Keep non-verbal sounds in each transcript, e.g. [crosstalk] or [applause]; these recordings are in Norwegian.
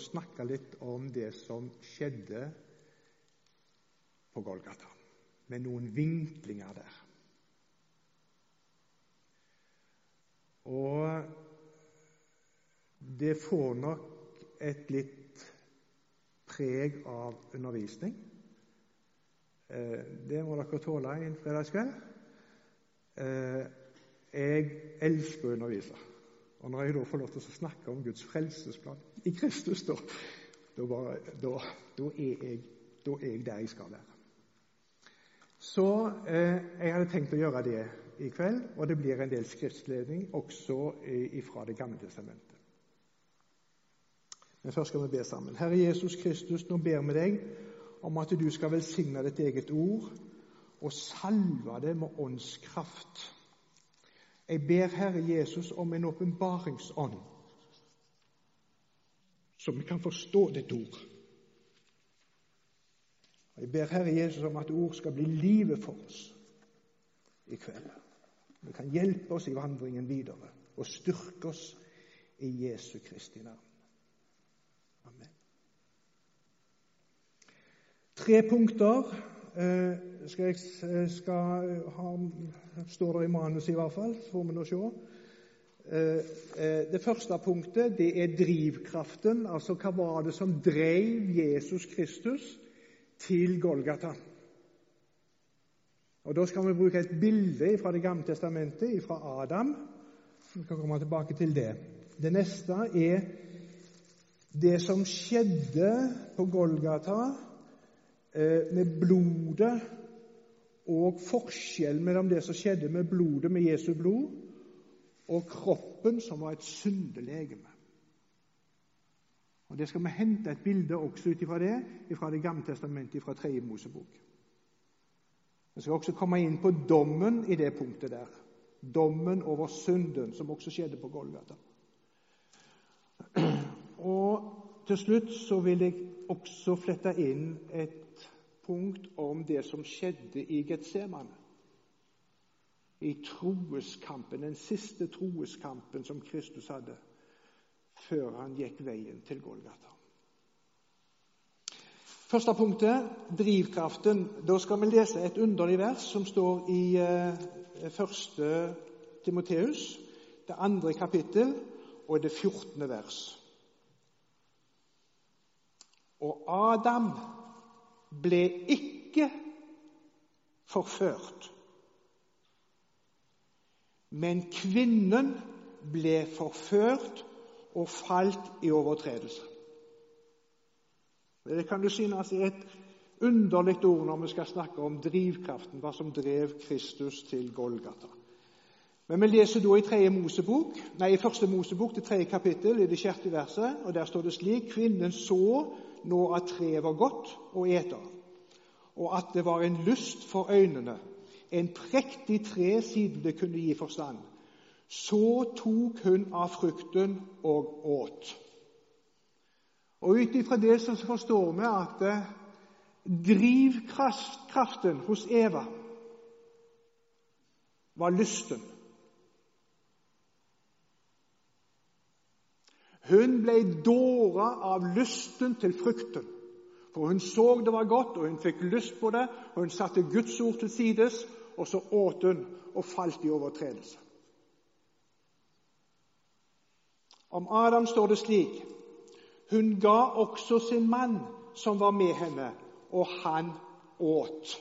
snakke litt om det som skjedde på Golgata, med noen vinklinger der. Og det får nok et litt preg av undervisning. Eh, det må dere tåle en fredagskveld. Eh, jeg elsker å undervise. Og når jeg da får lov til å snakke om Guds frelsesplan i Kristus, da, da, bare, da, da, er jeg, er jeg, der jeg skal være. Så eh, jeg hadde tenkt å gjøre det i kveld, og det blir en del skriftledning også fra Det gamle testamentet. Men først skal vi be sammen. Herre Jesus Kristus, nå ber vi deg om at du skal velsigne ditt eget ord og salve det med åndskraft. Jeg ber Herre Jesus om en åpenbaringsånd, så vi kan forstå ditt ord. Jeg ber Herre Jesus om at ord skal bli livet for oss i kveld. Det kan hjelpe oss i vandringen videre og styrke oss i Jesu Kristi navn. Amen. Tre punkter skal jeg, eh, skal ha, står det i manuset, i hvert fall, så får vi nå se. Eh, det første punktet det er drivkraften. Altså hva var det som drev Jesus Kristus til Golgata? Og Da skal vi bruke et bilde fra Det gamle testamentet, fra Adam. Vi skal komme tilbake til det. Det neste er det som skjedde på Golgata eh, med blodet, og forskjellen mellom det som skjedde med blodet, med Jesu blod, og kroppen, som var et syndelegeme. Og Det skal vi hente et bilde også ut ifra det, fra Det gamle testamentet, fra Tredje Mosebok. Vi skal også komme inn på dommen i det punktet der. Dommen over synden, som også skjedde på Golgata. Og til slutt så vil jeg også flette inn et punkt om det som skjedde i Getsemane. I troeskampen, den siste troeskampen som Kristus hadde før han gikk veien til Golgata. Første punktet drivkraften. Da skal vi lese et underlig vers som står i eh, første Timoteus, det andre kapittel og det fjortende vers. Og Adam ble ikke forført. Men kvinnen ble forført og falt i overtredelse. Det kan du synes er et underlig ord når vi skal snakke om drivkraften, hva som drev Kristus til Golgata. Men vi leser da i tredje Mosebok, nei, i første Mosebok, det tredje kapittel, i det sjette verset, og der står det slik Kvinnen så nå at treet var godt å ete og at det var en lyst for øynene, en prektig tre siden det kunne gi forstand. Så tok hun av frukten og åt. Og Ut ifra det så forstår vi at eh, drivkraften hos Eva var lysten. Hun ble dåra av lysten til frukten. For hun så det var godt, og hun fikk lyst på det, og hun satte Guds ord til sides, og så åt hun og falt i overtredelse. Om Adam står det slik Hun ga også sin mann som var med henne, og han åt.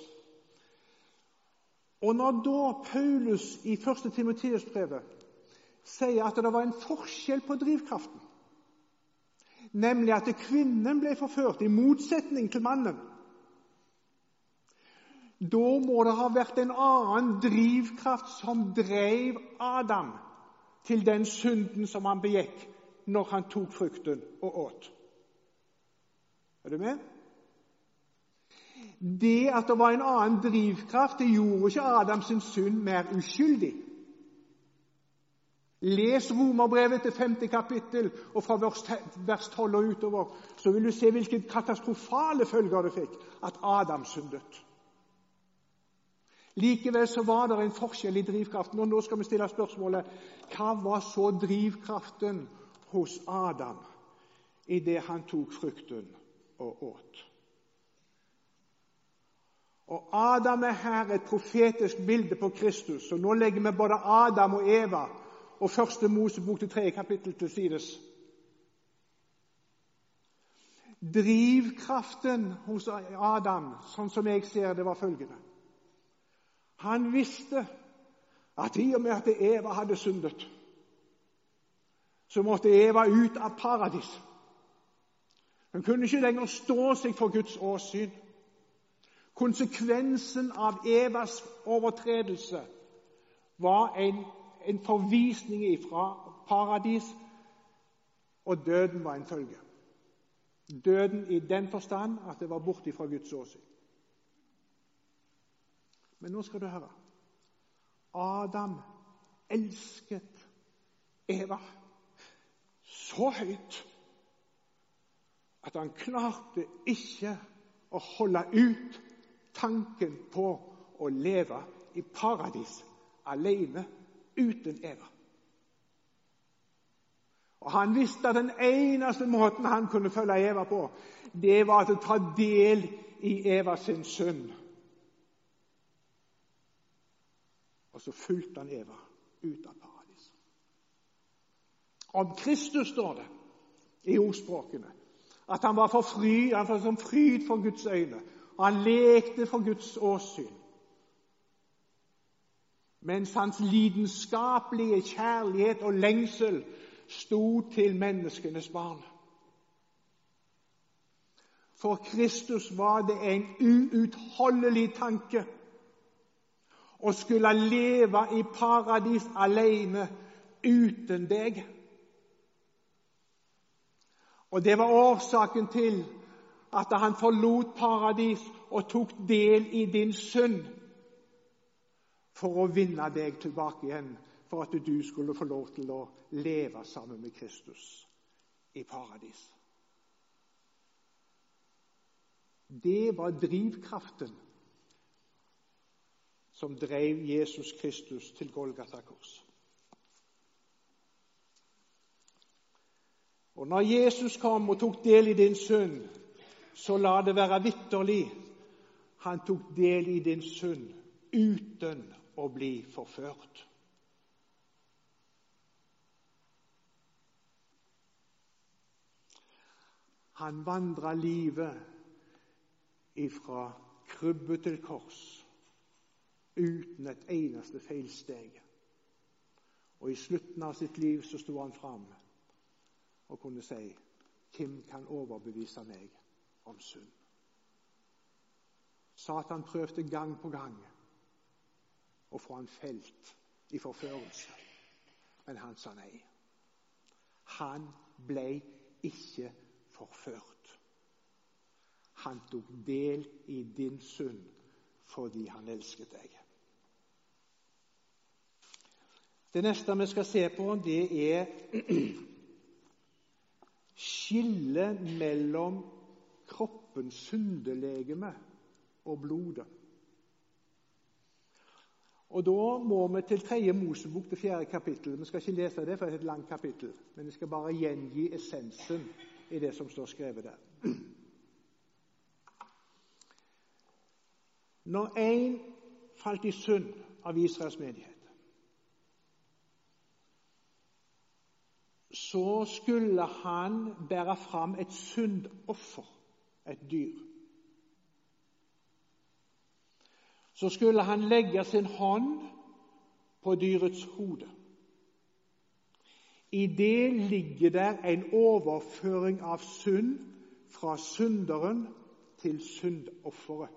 Og når da Paulus i 1. Timoteus-brevet sier at det var en forskjell på drivkraften nemlig at kvinnen ble forført, i motsetning til mannen. Da må det ha vært en annen drivkraft som drev Adam til den synden som han begikk når han tok frukten og åt. Er du med? Det at det var en annen drivkraft, det gjorde ikke Adams synd mer uskyldig. Les Romerbrevet til femte kapittel og fra vers 12 og utover, så vil du se hvilke katastrofale følger det fikk at Adam syndet. Likevel så var det en forskjell i drivkraften. og Nå skal vi stille spørsmålet hva var så drivkraften hos Adam idet han tok frukten og åt. Og Adam er her et profetisk bilde på Kristus. og Nå legger vi både Adam og Eva og første Mosebok til tredje kapittel til sides. Drivkraften hos Adam, sånn som jeg ser det, var følgende. Han visste at i og med at Eva hadde syndet, så måtte Eva ut av paradis. Hun kunne ikke lenger stå seg for Guds åsyn. Konsekvensen av Evas overtredelse var en, en forvisning fra paradis, og døden var en følge. Døden i den forstand at det var borte fra Guds åsyn. Men nå skal du høre. Adam elsket Eva så høyt at han klarte ikke å holde ut tanken på å leve i paradis alene uten Eva. Og Han visste at den eneste måten han kunne følge Eva på, det var å ta del i Eva sin synd. Og så fulgte han Eva ut av paradis. Om Kristus står det i ordspråkene at han var for fry, han var som fryd for Guds øyne. Han lekte for Guds åsyn. Mens hans lidenskapelige kjærlighet og lengsel sto til menneskenes barn. For Kristus var det en uutholdelig tanke å skulle leve i paradis alene uten deg. Og Det var årsaken til at han forlot paradis og tok del i din synd for å vinne deg tilbake igjen, for at du skulle få lov til å leve sammen med Kristus i paradis. Det var drivkraften som drev Jesus Kristus til Golgata kors. Og når Jesus kom og tok del i din synd, så la det være vitterlig. Han tok del i din synd uten å bli forført. Han vandra livet ifra krybbe til kors uten et eneste feilsteg. Og i slutten av sitt liv så sto han fram og kunne si Hvem kan overbevise meg om synd? Satan prøvde gang på gang å få han felt i forførelse, men han sa nei. Han ble ikke forført. Han tok del i din synd fordi han elsket deg. Det neste vi skal se på, det er skillet mellom kroppens syndelegeme og blodet. Og Da må vi til tredje Mosebok, det fjerde kapittel. Vi skal ikke lese det, for det er et langt kapittel. Men jeg skal bare gjengi essensen i det som står skrevet der. [clears throat] Når én falt i synd av Israels menighet, så skulle han bære fram et syndoffer, et dyr. Så skulle han legge sin hånd på dyrets hode. I det ligger der en overføring av synd fra synderen til syndofferet.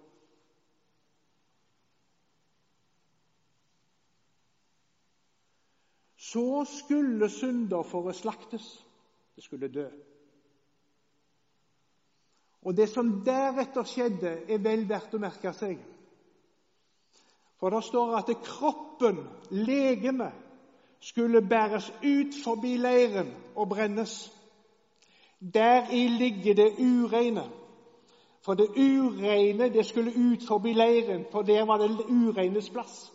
Så skulle syndofferet slaktes. Det skulle dø. Og Det som deretter skjedde, er vel verdt å merke seg. For det står at kroppen, legemet, skulle bæres ut forbi leiren og brennes. Deri ligger det ureine. For det ureine det skulle ut forbi leiren, for der var det ureines plass.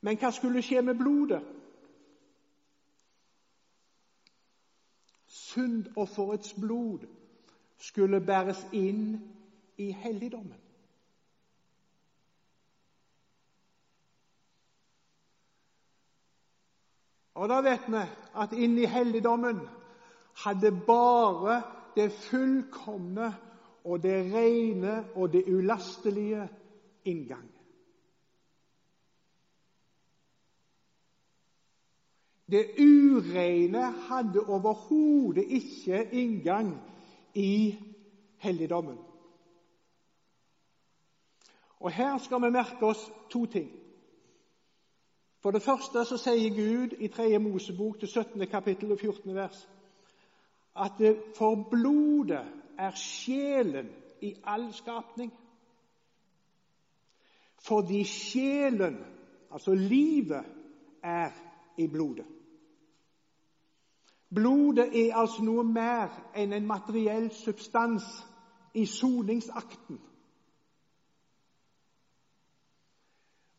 Men hva skulle skje med blodet? Syndofferets blod skulle bæres inn i helligdommen. Og da vet vi at inni helligdommen hadde bare det fullkomne og det rene og det ulastelige inngang. Det ureine hadde overhodet ikke inngang i helligdommen. Og Her skal vi merke oss to ting. For det første så sier Gud i 3. Mosebok til 17. kapittel og 14. vers at for blodet er sjelen i all skapning. Fordi sjelen, altså livet, er i blodet. Blodet er altså noe mer enn en materiell substans i soningsakten.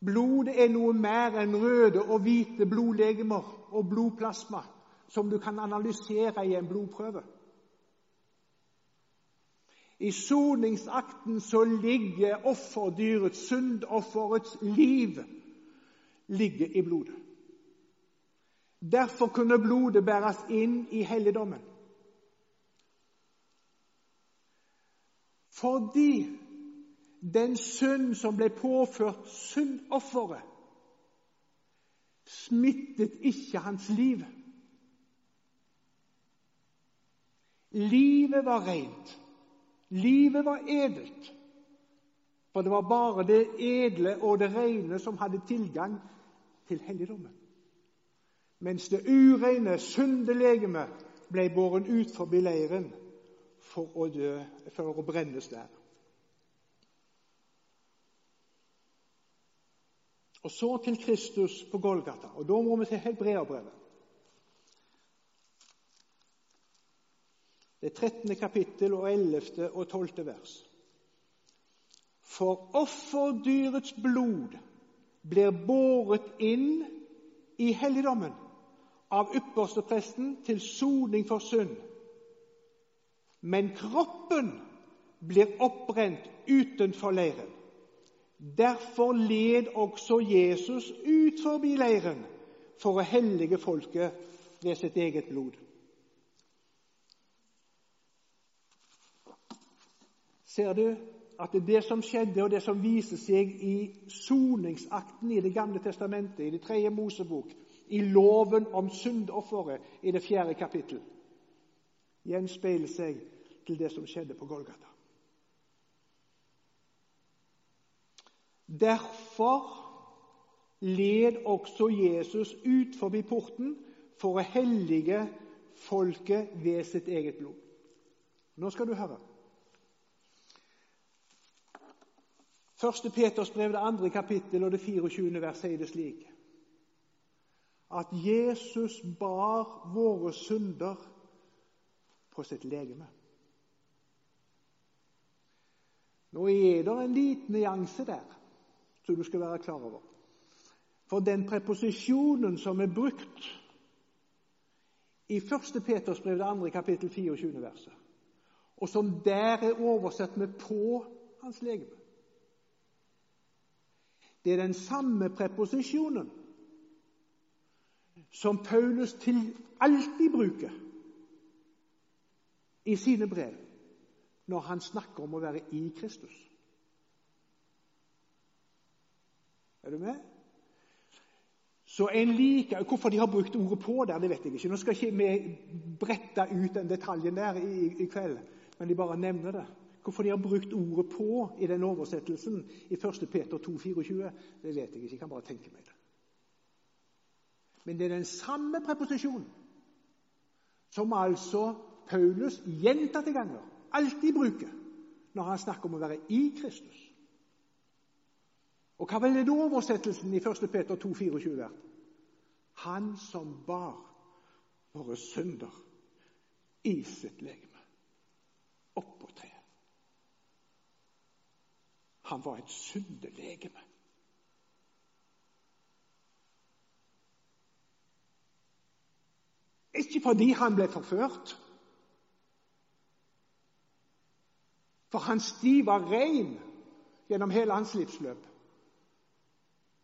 Blodet er noe mer enn røde og hvite blodlegemer og blodplasma som du kan analysere i en blodprøve. I soningsakten så ligger offerdyrets, syndofferets liv ligger i blodet. Derfor kunne blodet bæres inn i helligdommen. Fordi den synd som ble påført syndofferet, smittet ikke hans liv. Livet var rent. Livet var edelt. For det var bare det edle og det rene som hadde tilgang til helligdommen. Mens det ureine, syndelegeme ble båren ut forbi leiren for å dø, for å brennes der. Og så til Kristus på Golgata. Og Da må vi til Hebreabrevet. Det 13. kapittel og 11. og 12. vers. For offerdyrets blod blir båret inn i helligdommen av ypperstepresten til soning for synd. Men kroppen blir oppbrent utenfor leiren. Derfor led også Jesus ut forbi leiren for å hellige folket ved sitt eget blod. Ser du at det som skjedde, og det som viser seg i soningsakten i Det gamle testamentet, i det tredje Mosebok, i loven om syndofferet i det fjerde kapittel, gjenspeiler seg til det som skjedde på Golgata. Derfor led også Jesus ut forbi porten for å hellige folket ved sitt eget blod. Nå skal du høre. Første Peters brev, det andre kapittel og det 24. vers sier det slik at Jesus bar våre synder på sitt legeme. Nå er det en liten nyanse der som du skal være klar over. For den preposisjonen som er brukt i 1. Peters brev, det andre kapittel 24. verset, og som der er oversett med 'på hans legeme', det er den samme preposisjonen som Paulus til alltid bruker i sine brev når han snakker om å være i Kristus. Er du med? Så en liker, Hvorfor de har brukt ordet 'på' der, det vet jeg ikke. Nå skal ikke vi brette ut den detaljen der i, i kveld, men de bare nevner det. Hvorfor de har brukt ordet 'på' i den oversettelsen i 1. Peter 2, 24, det vet jeg ikke. Jeg kan bare tenke meg det. Men det er den samme preposisjonen som altså Paulus gjentatte ganger alltid bruker når han snakker om å være i Kristus. Og hva ville da oversettelsen i 1. Peter 2, 24 vært? Han som bar våre synder i sitt legeme oppå treet. Han var et syndelegeme. Ikke fordi han ble forført. For hans sti var ren gjennom hele hans livsløp.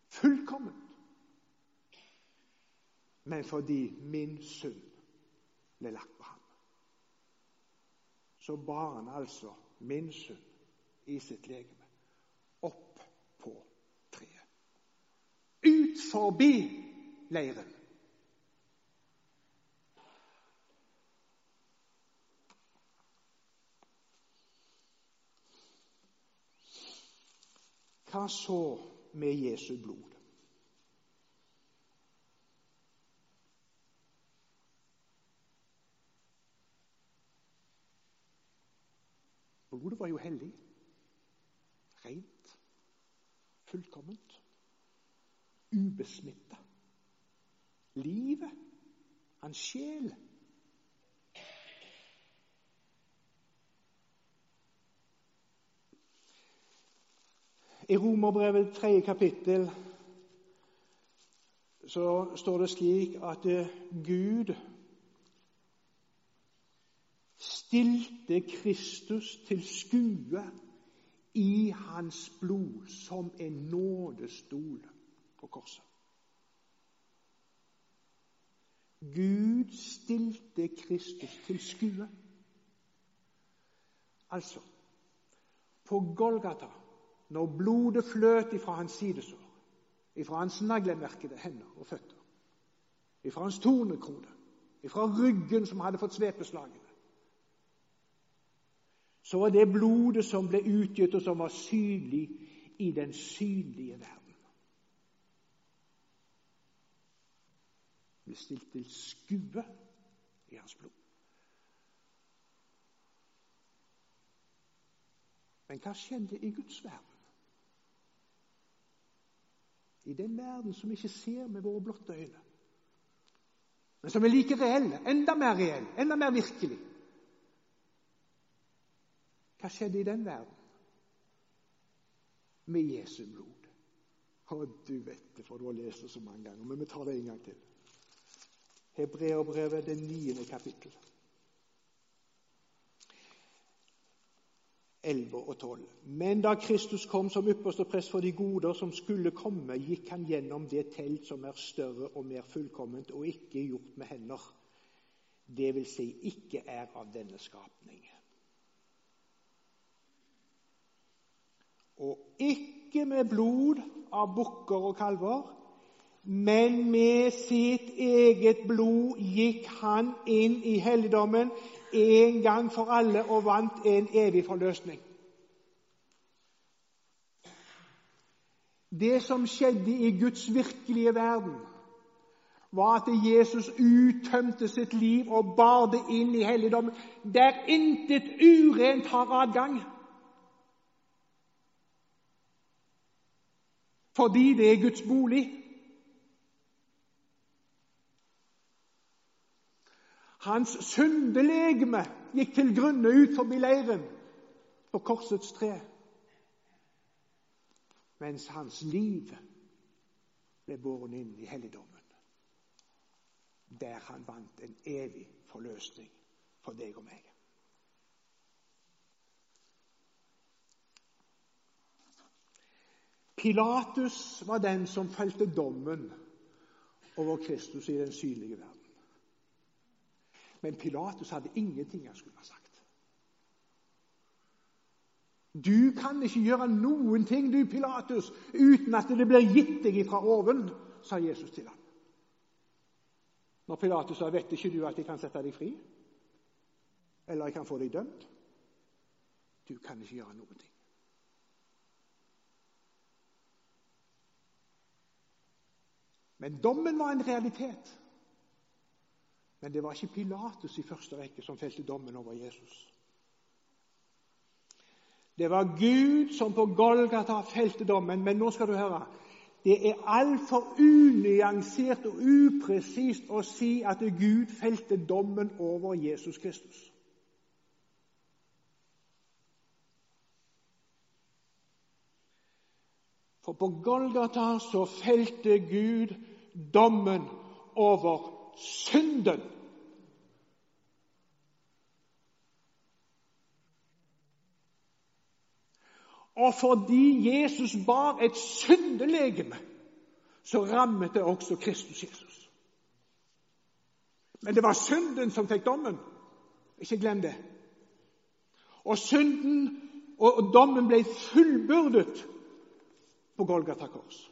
Fullkomment. Men fordi min synd ble lagt på ham. Så bar han altså min synd i sitt legeme opp på treet. Ut forbi leiren. Hva så med Jesu blod? Blodet var jo hellig, rent, fullkomment, ubesmitta. Livet, hans sjel I Romerbrevet tredje kapittel så står det slik at eh, Gud stilte Kristus til skue i hans blod som en nådestol på korset. Gud stilte Kristus til skue. Altså, på Golgata når blodet fløt ifra hans sidesår, ifra hans naglemerkede hender og føtter, ifra hans tornekrone, ifra ryggen som hadde fått svepeslagene, så var det blodet som ble utgitt, og som var synlig i den synlige verden. Ble stilt til skue i hans blod. Men hva skjedde i Guds verden? I den verden som vi ikke ser med våre blotte øyne, men som er like reell, enda mer reell, enda mer virkelig. Hva skjedde i den verden? Med Jesu blod. Å, du vet det, for du har lest det så mange ganger. Men vi tar det en gang til. Hebreerbrevet, det niende kapittel. 11 og 12. Men da Kristus kom som ypperste prest for de goder som skulle komme, gikk han gjennom det telt som er større og mer fullkomment og ikke gjort med hender. Det vil si ikke er av denne skapning. Og ikke med blod av bukker og kalver, men med sitt eget blod gikk han inn i helligdommen en gang for alle og vant en evig forløsning. Det som skjedde i Guds virkelige verden, var at Jesus uttømte sitt liv og bar det inn i helligdommen, der intet urent har adgang. Fordi det er Guds bolig. Hans syndelegeme gikk til grunne ut forbi leiren på korsets tre. Mens hans liv ble båret inn i helligdommen, der han vant en evig forløsning for deg og meg. Pilatus var den som felte dommen over Kristus i den synlige verden. Men Pilatus hadde ingenting han skulle ha sagt. Du kan ikke gjøre noen ting, du Pilatus, uten at det blir gitt deg fra oven, sa Jesus til ham. Når Pilatus sa, 'Vet ikke du at jeg kan sette deg fri?' Eller 'jeg kan få deg dømt'? Du kan ikke gjøre noen ting. Men dommen var en realitet. Men det var ikke Pilatus i første rekke som felte dommen over Jesus. Det var Gud som på Golgata felte dommen. Men nå skal du høre. Det er altfor unyansert og upresist å si at Gud felte dommen over Jesus Kristus. For på Golgata så felte Gud dommen over synden. Og fordi Jesus bar et syndelegeme, så rammet det også Kristus Jesus. Men det var synden som fikk dommen. Ikke glem det. Og synden og dommen ble fullbyrdet på Golgata kors.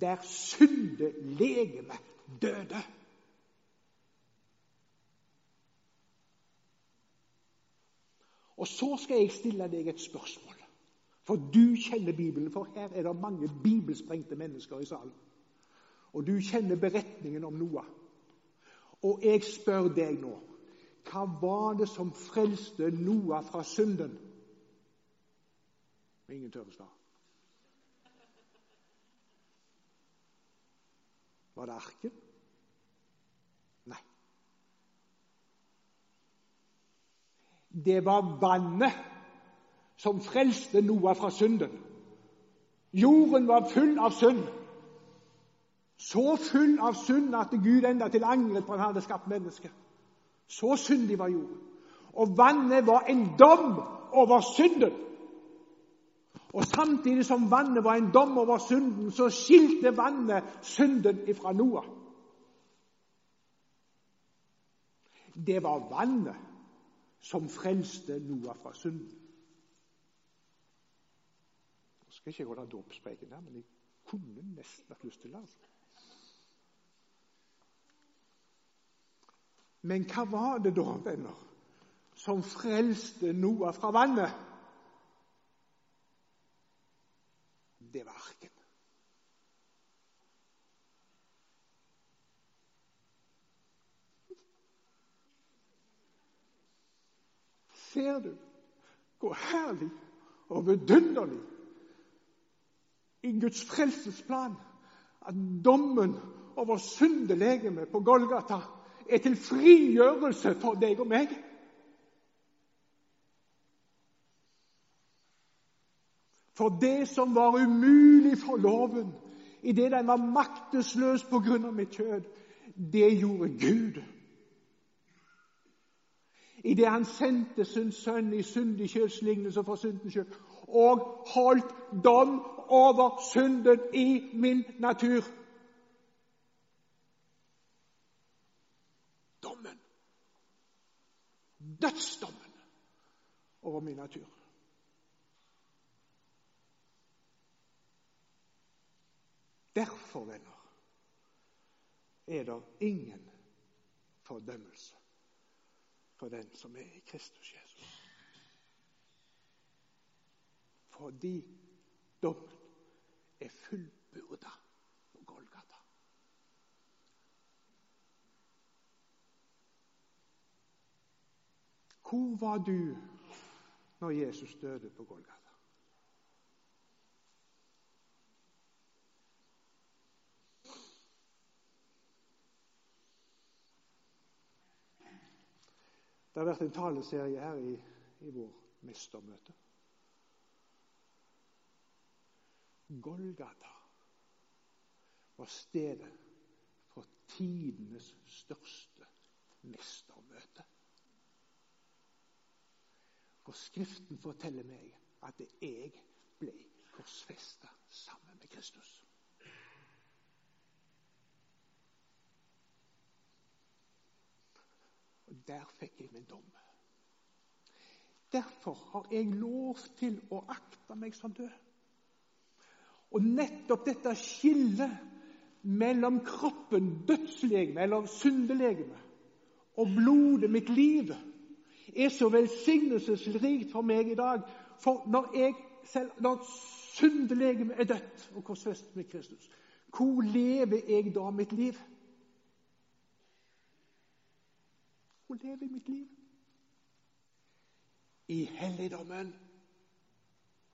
Der syndelegemet døde. Og så skal jeg stille deg et spørsmål. For du kjenner Bibelen, for her er det mange bibelsprengte mennesker i salen. Og du kjenner beretningen om Noah. Og jeg spør deg nå hva var det som frelste Noah fra synden? Ingen tør å svare. Var det arken? Det var vannet som frelste Noah fra synden. Jorden var full av synd. Så full av synd at Gud enda til angret på at han hadde skapt mennesket. Så syndig var jorden. Og vannet var en dom over synden. Og samtidig som vannet var en dom over synden, så skilte vannet synden ifra Noah. Det var vannet som frelste Noah fra synden. skal ikke holde dåpspreken her, men jeg kunne nesten hatt lyst til det. altså. Men hva var det da, venner, som frelste Noah fra vannet? Det var arken. Ser du hvor herlig og vidunderlig i Guds frelsesplan at dommen over syndelegemet på Golgata er til frigjørelse for deg og meg. For det som var umulig for loven, idet den var maktesløs på grunn av mitt kjød, det gjorde Gud. Idet han sendte sin sønn i syndig kjødslignelse for syndens skyld og holdt dom over synden i min natur. Dommen. Dødsdommen over min natur. Derfor, venner, er det ingen fordømmelse for den som er i Kristus Jesus. Fordi dommen er fullbyrda på Golgata. Hvor var du når Jesus døde på Golgata? Det har vært en taleserie her i, i vår mestermøte. Golgata var stedet for tidenes største mestermøte. For Skriften forteller meg at jeg ble korsfesta sammen med Kristus. Og Der fikk jeg min dom. Derfor har jeg lov til å akte meg som død. Og nettopp dette skillet mellom kroppen, dødslegeme, eller syndelegeme, og blodet, mitt liv, er så velsignelsesrikt for meg i dag. For når, jeg selv, når syndelegemet er dødt og korsfestet med Kristus, hvor lever jeg da mitt liv? Lever jeg mitt liv? I helligdommen,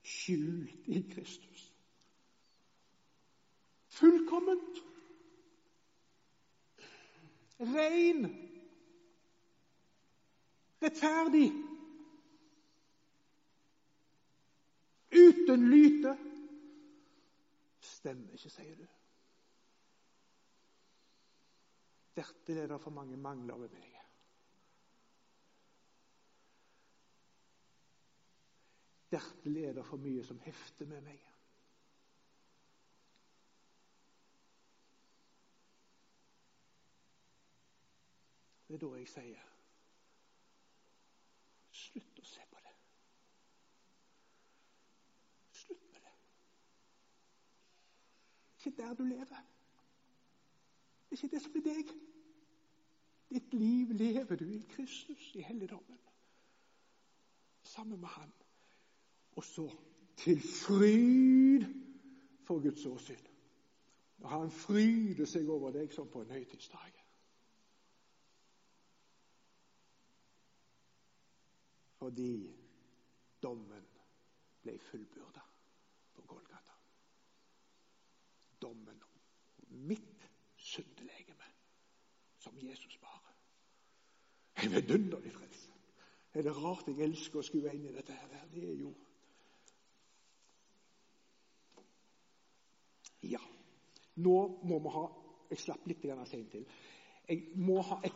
skjult i Kristus. Fullkomment. Rein. Rettferdig. Uten lyte. Stemmer ikke, sier du. Dette er det for mange mangler ved meg. Dertil er det for mye som hefter med meg. Det er da jeg sier slutt å se på det. Slutt med det. Det er Ikke der du lever. Det er ikke det som er deg. Ditt liv lever du i Kristus, i helligdommen. Sammen med Han. Og så til fryd for Guds åsyn. Og han fryder seg over deg som på en høytidsdag. fordi dommen ble fullbyrda på Golgata. Dommen om mitt syndelegeme, som Jesus bar. En vidunderlig frelse. Er det rart jeg elsker å skue inn i dette? her? Det er jo Ja. Nå må vi ha Jeg slapp litt seint til. Jeg må ha et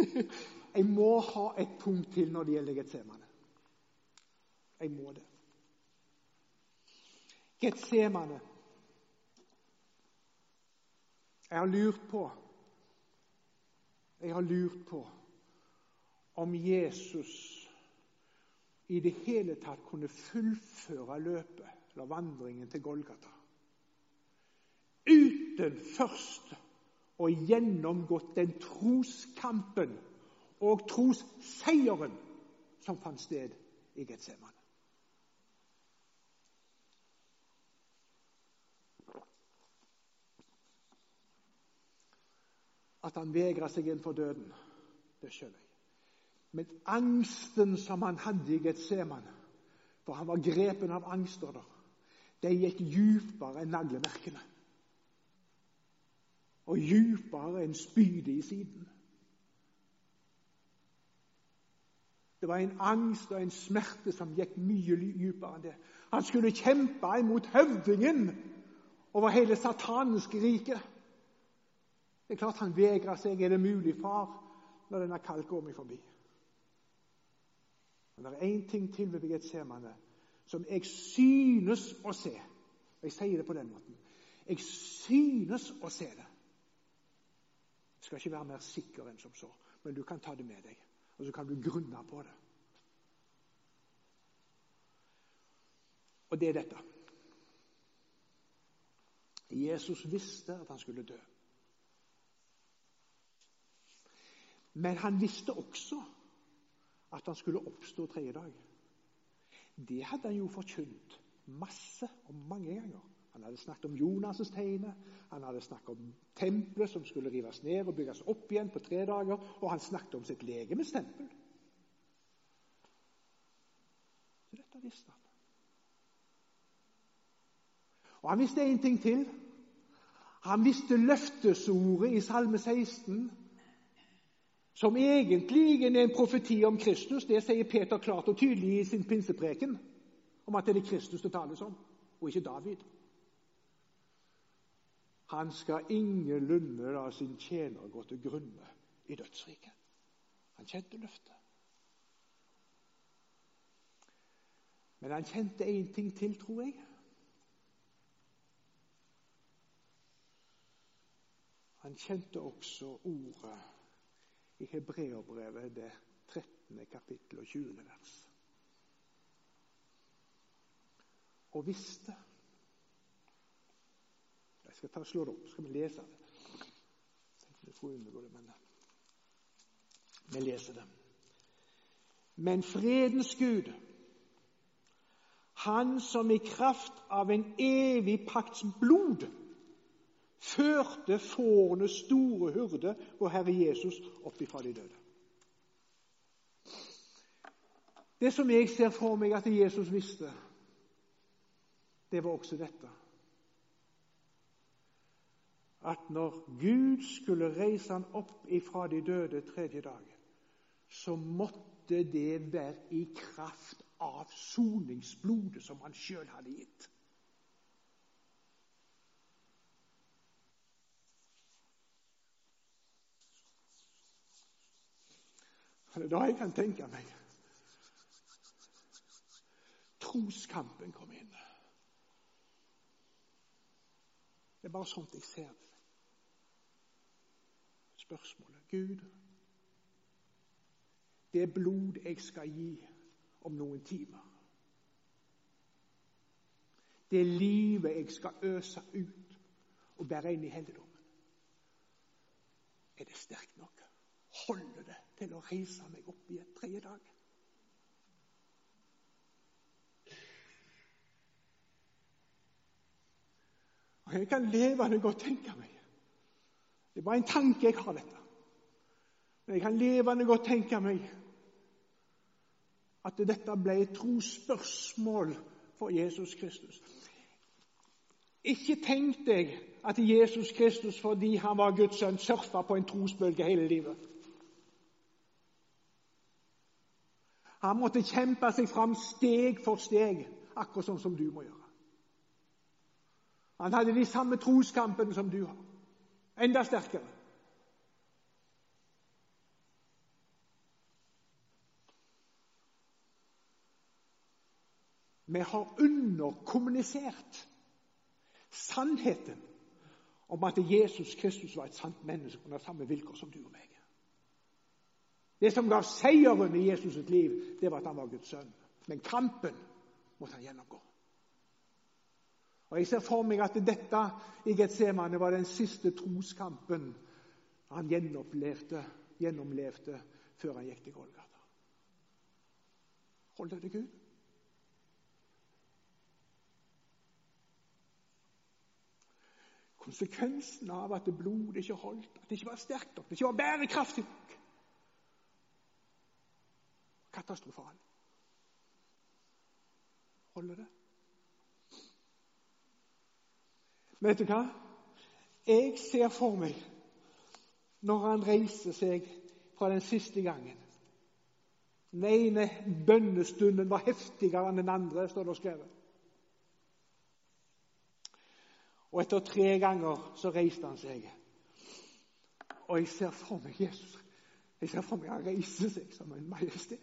[laughs] Jeg må ha et punkt til når det gjelder Getsemane. Jeg må det. Getsemane. Jeg har lurt på Jeg har lurt på om Jesus i det hele tatt kunne fullføre løpet eller vandringen til Golgata uten først å gjennomgått den troskampen og trosseieren som fant sted i Getsemane. At han vegra seg inn for døden, det skjønner jeg. Men angsten som han hadde i Getsemane, for han var grepen av angster da, det gikk dypere enn naglemerkene. Og djupere enn spydet i siden. Det var en angst og en smerte som gikk mye dypere enn det. Han skulle kjempe imot høvdingen over hele satanske riket. Det er klart han vegra seg. Er det mulig, far, når denne kalk går meg forbi? Men det er én ting til ved Getsemane som jeg synes å se. Jeg sier det på den måten. Jeg synes å se det. Skal ikke være mer sikker enn som så, men du kan ta det med deg. Og så kan du grunne på det. Og det er dette. Jesus visste at han skulle dø. Men han visste også at han skulle oppstå tredje dag. Det hadde han jo forkynt masse og mange ganger. Han hadde snakket om Jonas' tegne, han hadde snakket om tempelet som skulle rives ned og bygges opp igjen på tre dager, og han snakket om sitt legemes tempel. Så dette visste han. Og han visste en ting til. Han visste løftesordet i Salme 16, som egentlig er en profeti om Kristus. Det sier Peter klart og tydelig i sin pinsepreken, om at det er Kristus det tales om, og ikke David. Han skal ingenlunde la sin tjener gå til grunne i dødsriket. Han kjente løftet. Men han kjente én ting til, tror jeg. Han kjente også ordet i Hebreerbrevet, det 13. kapittel og 20. vers. Og visste skal ta slå det opp, skal vi lese det. Det, men vi leser det. Men fredens Gud, Han som i kraft av en evig pakts blod førte fårenes store hyrde, og Herre Jesus, opp ifra de døde. Det som jeg ser for meg at Jesus visste, det var også dette at når Gud skulle reise han opp ifra de døde tredje dagen, så måtte det være i kraft av soningsblodet som han sjøl hadde gitt. Det er da jeg kan tenke meg troskampen kom inn. Det er bare sånt jeg ser det. Spørsmålet Gud, det er blod jeg skal gi om noen timer Det er livet jeg skal øse ut og bære inn i helligdommen Er det sterkt nok? Holder det til å reise meg opp i et tredje dag? Og Jeg kan levende godt tenke meg Det er bare en tanke jeg har, dette. Men jeg kan levende godt tenke meg at dette ble et trosspørsmål for Jesus Kristus. Ikke tenk deg at Jesus Kristus, fordi han var Guds sønn, surfa på en trosbølge hele livet. Han måtte kjempe seg fram steg for steg, akkurat sånn som du må gjøre. Han hadde de samme troskampene som du har. Enda sterkere. Vi har underkommunisert sannheten om at Jesus Kristus var et sant menneske under samme vilkår som du og meg. Det som ga seieren i Jesus' sitt liv, det var at han var Guds sønn. Men kampen måtte han gjennomgå. Og Jeg ser for meg at dette i Getsemane var den siste troskampen han gjennomlevde, før han gikk til Golgata. Holder det Gud? Konsekvensen av at blodet ikke holdt, at det ikke var sterkt nok, det ikke var bærekraftig nok Katastrofal. Holder det? Vet du hva? Jeg ser for meg når han reiser seg fra den siste gangen Den ene bønnestunden var heftigere enn den andre, står det skrevet. Og etter tre ganger så reiste han seg. Og jeg ser for meg Jesus. Jeg ser for meg han reiser seg som en majestet.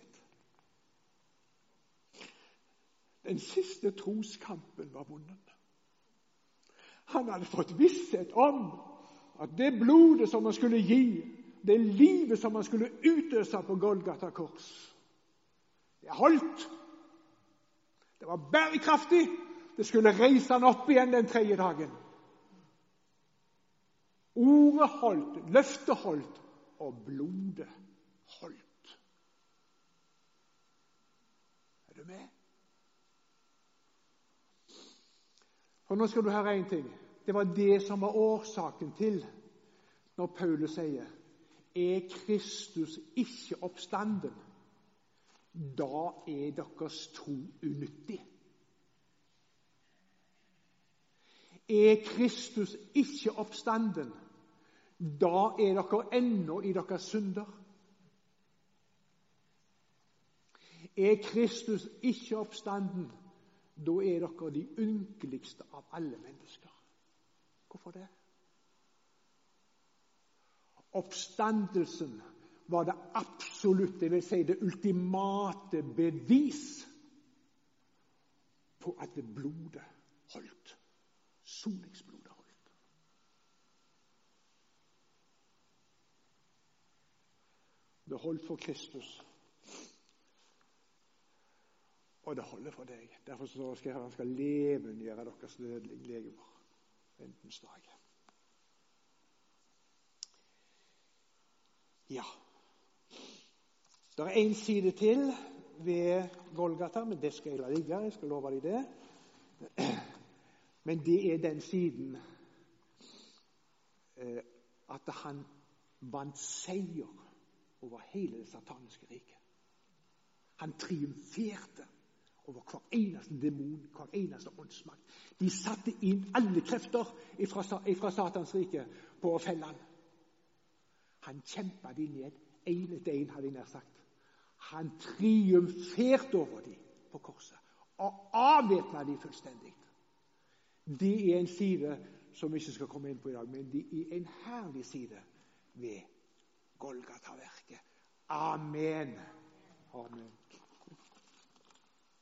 Den siste troskampen var vunnet. Han hadde fått visshet om at det blodet som han skulle gi, det livet som han skulle utøse på Golgata kors, det holdt. Det var bærekraftig. Det skulle reise han opp igjen den tredje dagen. Ordet holdt, løftet holdt, og blodet holdt. Er du med? For nå skal du høre én ting. Det var det som var årsaken til når Paulus sier Er Kristus ikke oppstanden, da er deres tro unyttig. Er Kristus ikke oppstanden, da er dere ennå i deres synder. Er Kristus ikke oppstanden, da er dere de ynkeligste av alle mennesker. Hvorfor det? Oppstandelsen var det absolutte, det vil si det ultimate bevis på at blodet holdt. Soningsblodet holdt. Det holdt for Kristus og det holder for deg. Derfor skal han skal levendegjøre deres dødelige legemer. Ventens dag. Ja. Det er én side til ved Golgata, men det skal jeg la ligge. Jeg skal love deg det. Men det er den siden eh, at han vant seier over hele det sataniske riket. Han triumferte over hver eneste demon, hver eneste åndsmakt. De satte inn alle krefter fra Satans rike på å felle han. Han kjempa de ned én etter én, hadde jeg nær sagt. Han triumferte over dem på korset og avvæpna dem fullstendig. Det er en side som vi ikke skal komme inn på i dag, men det er en herlig side ved Golgata-verket. Amen. Amen.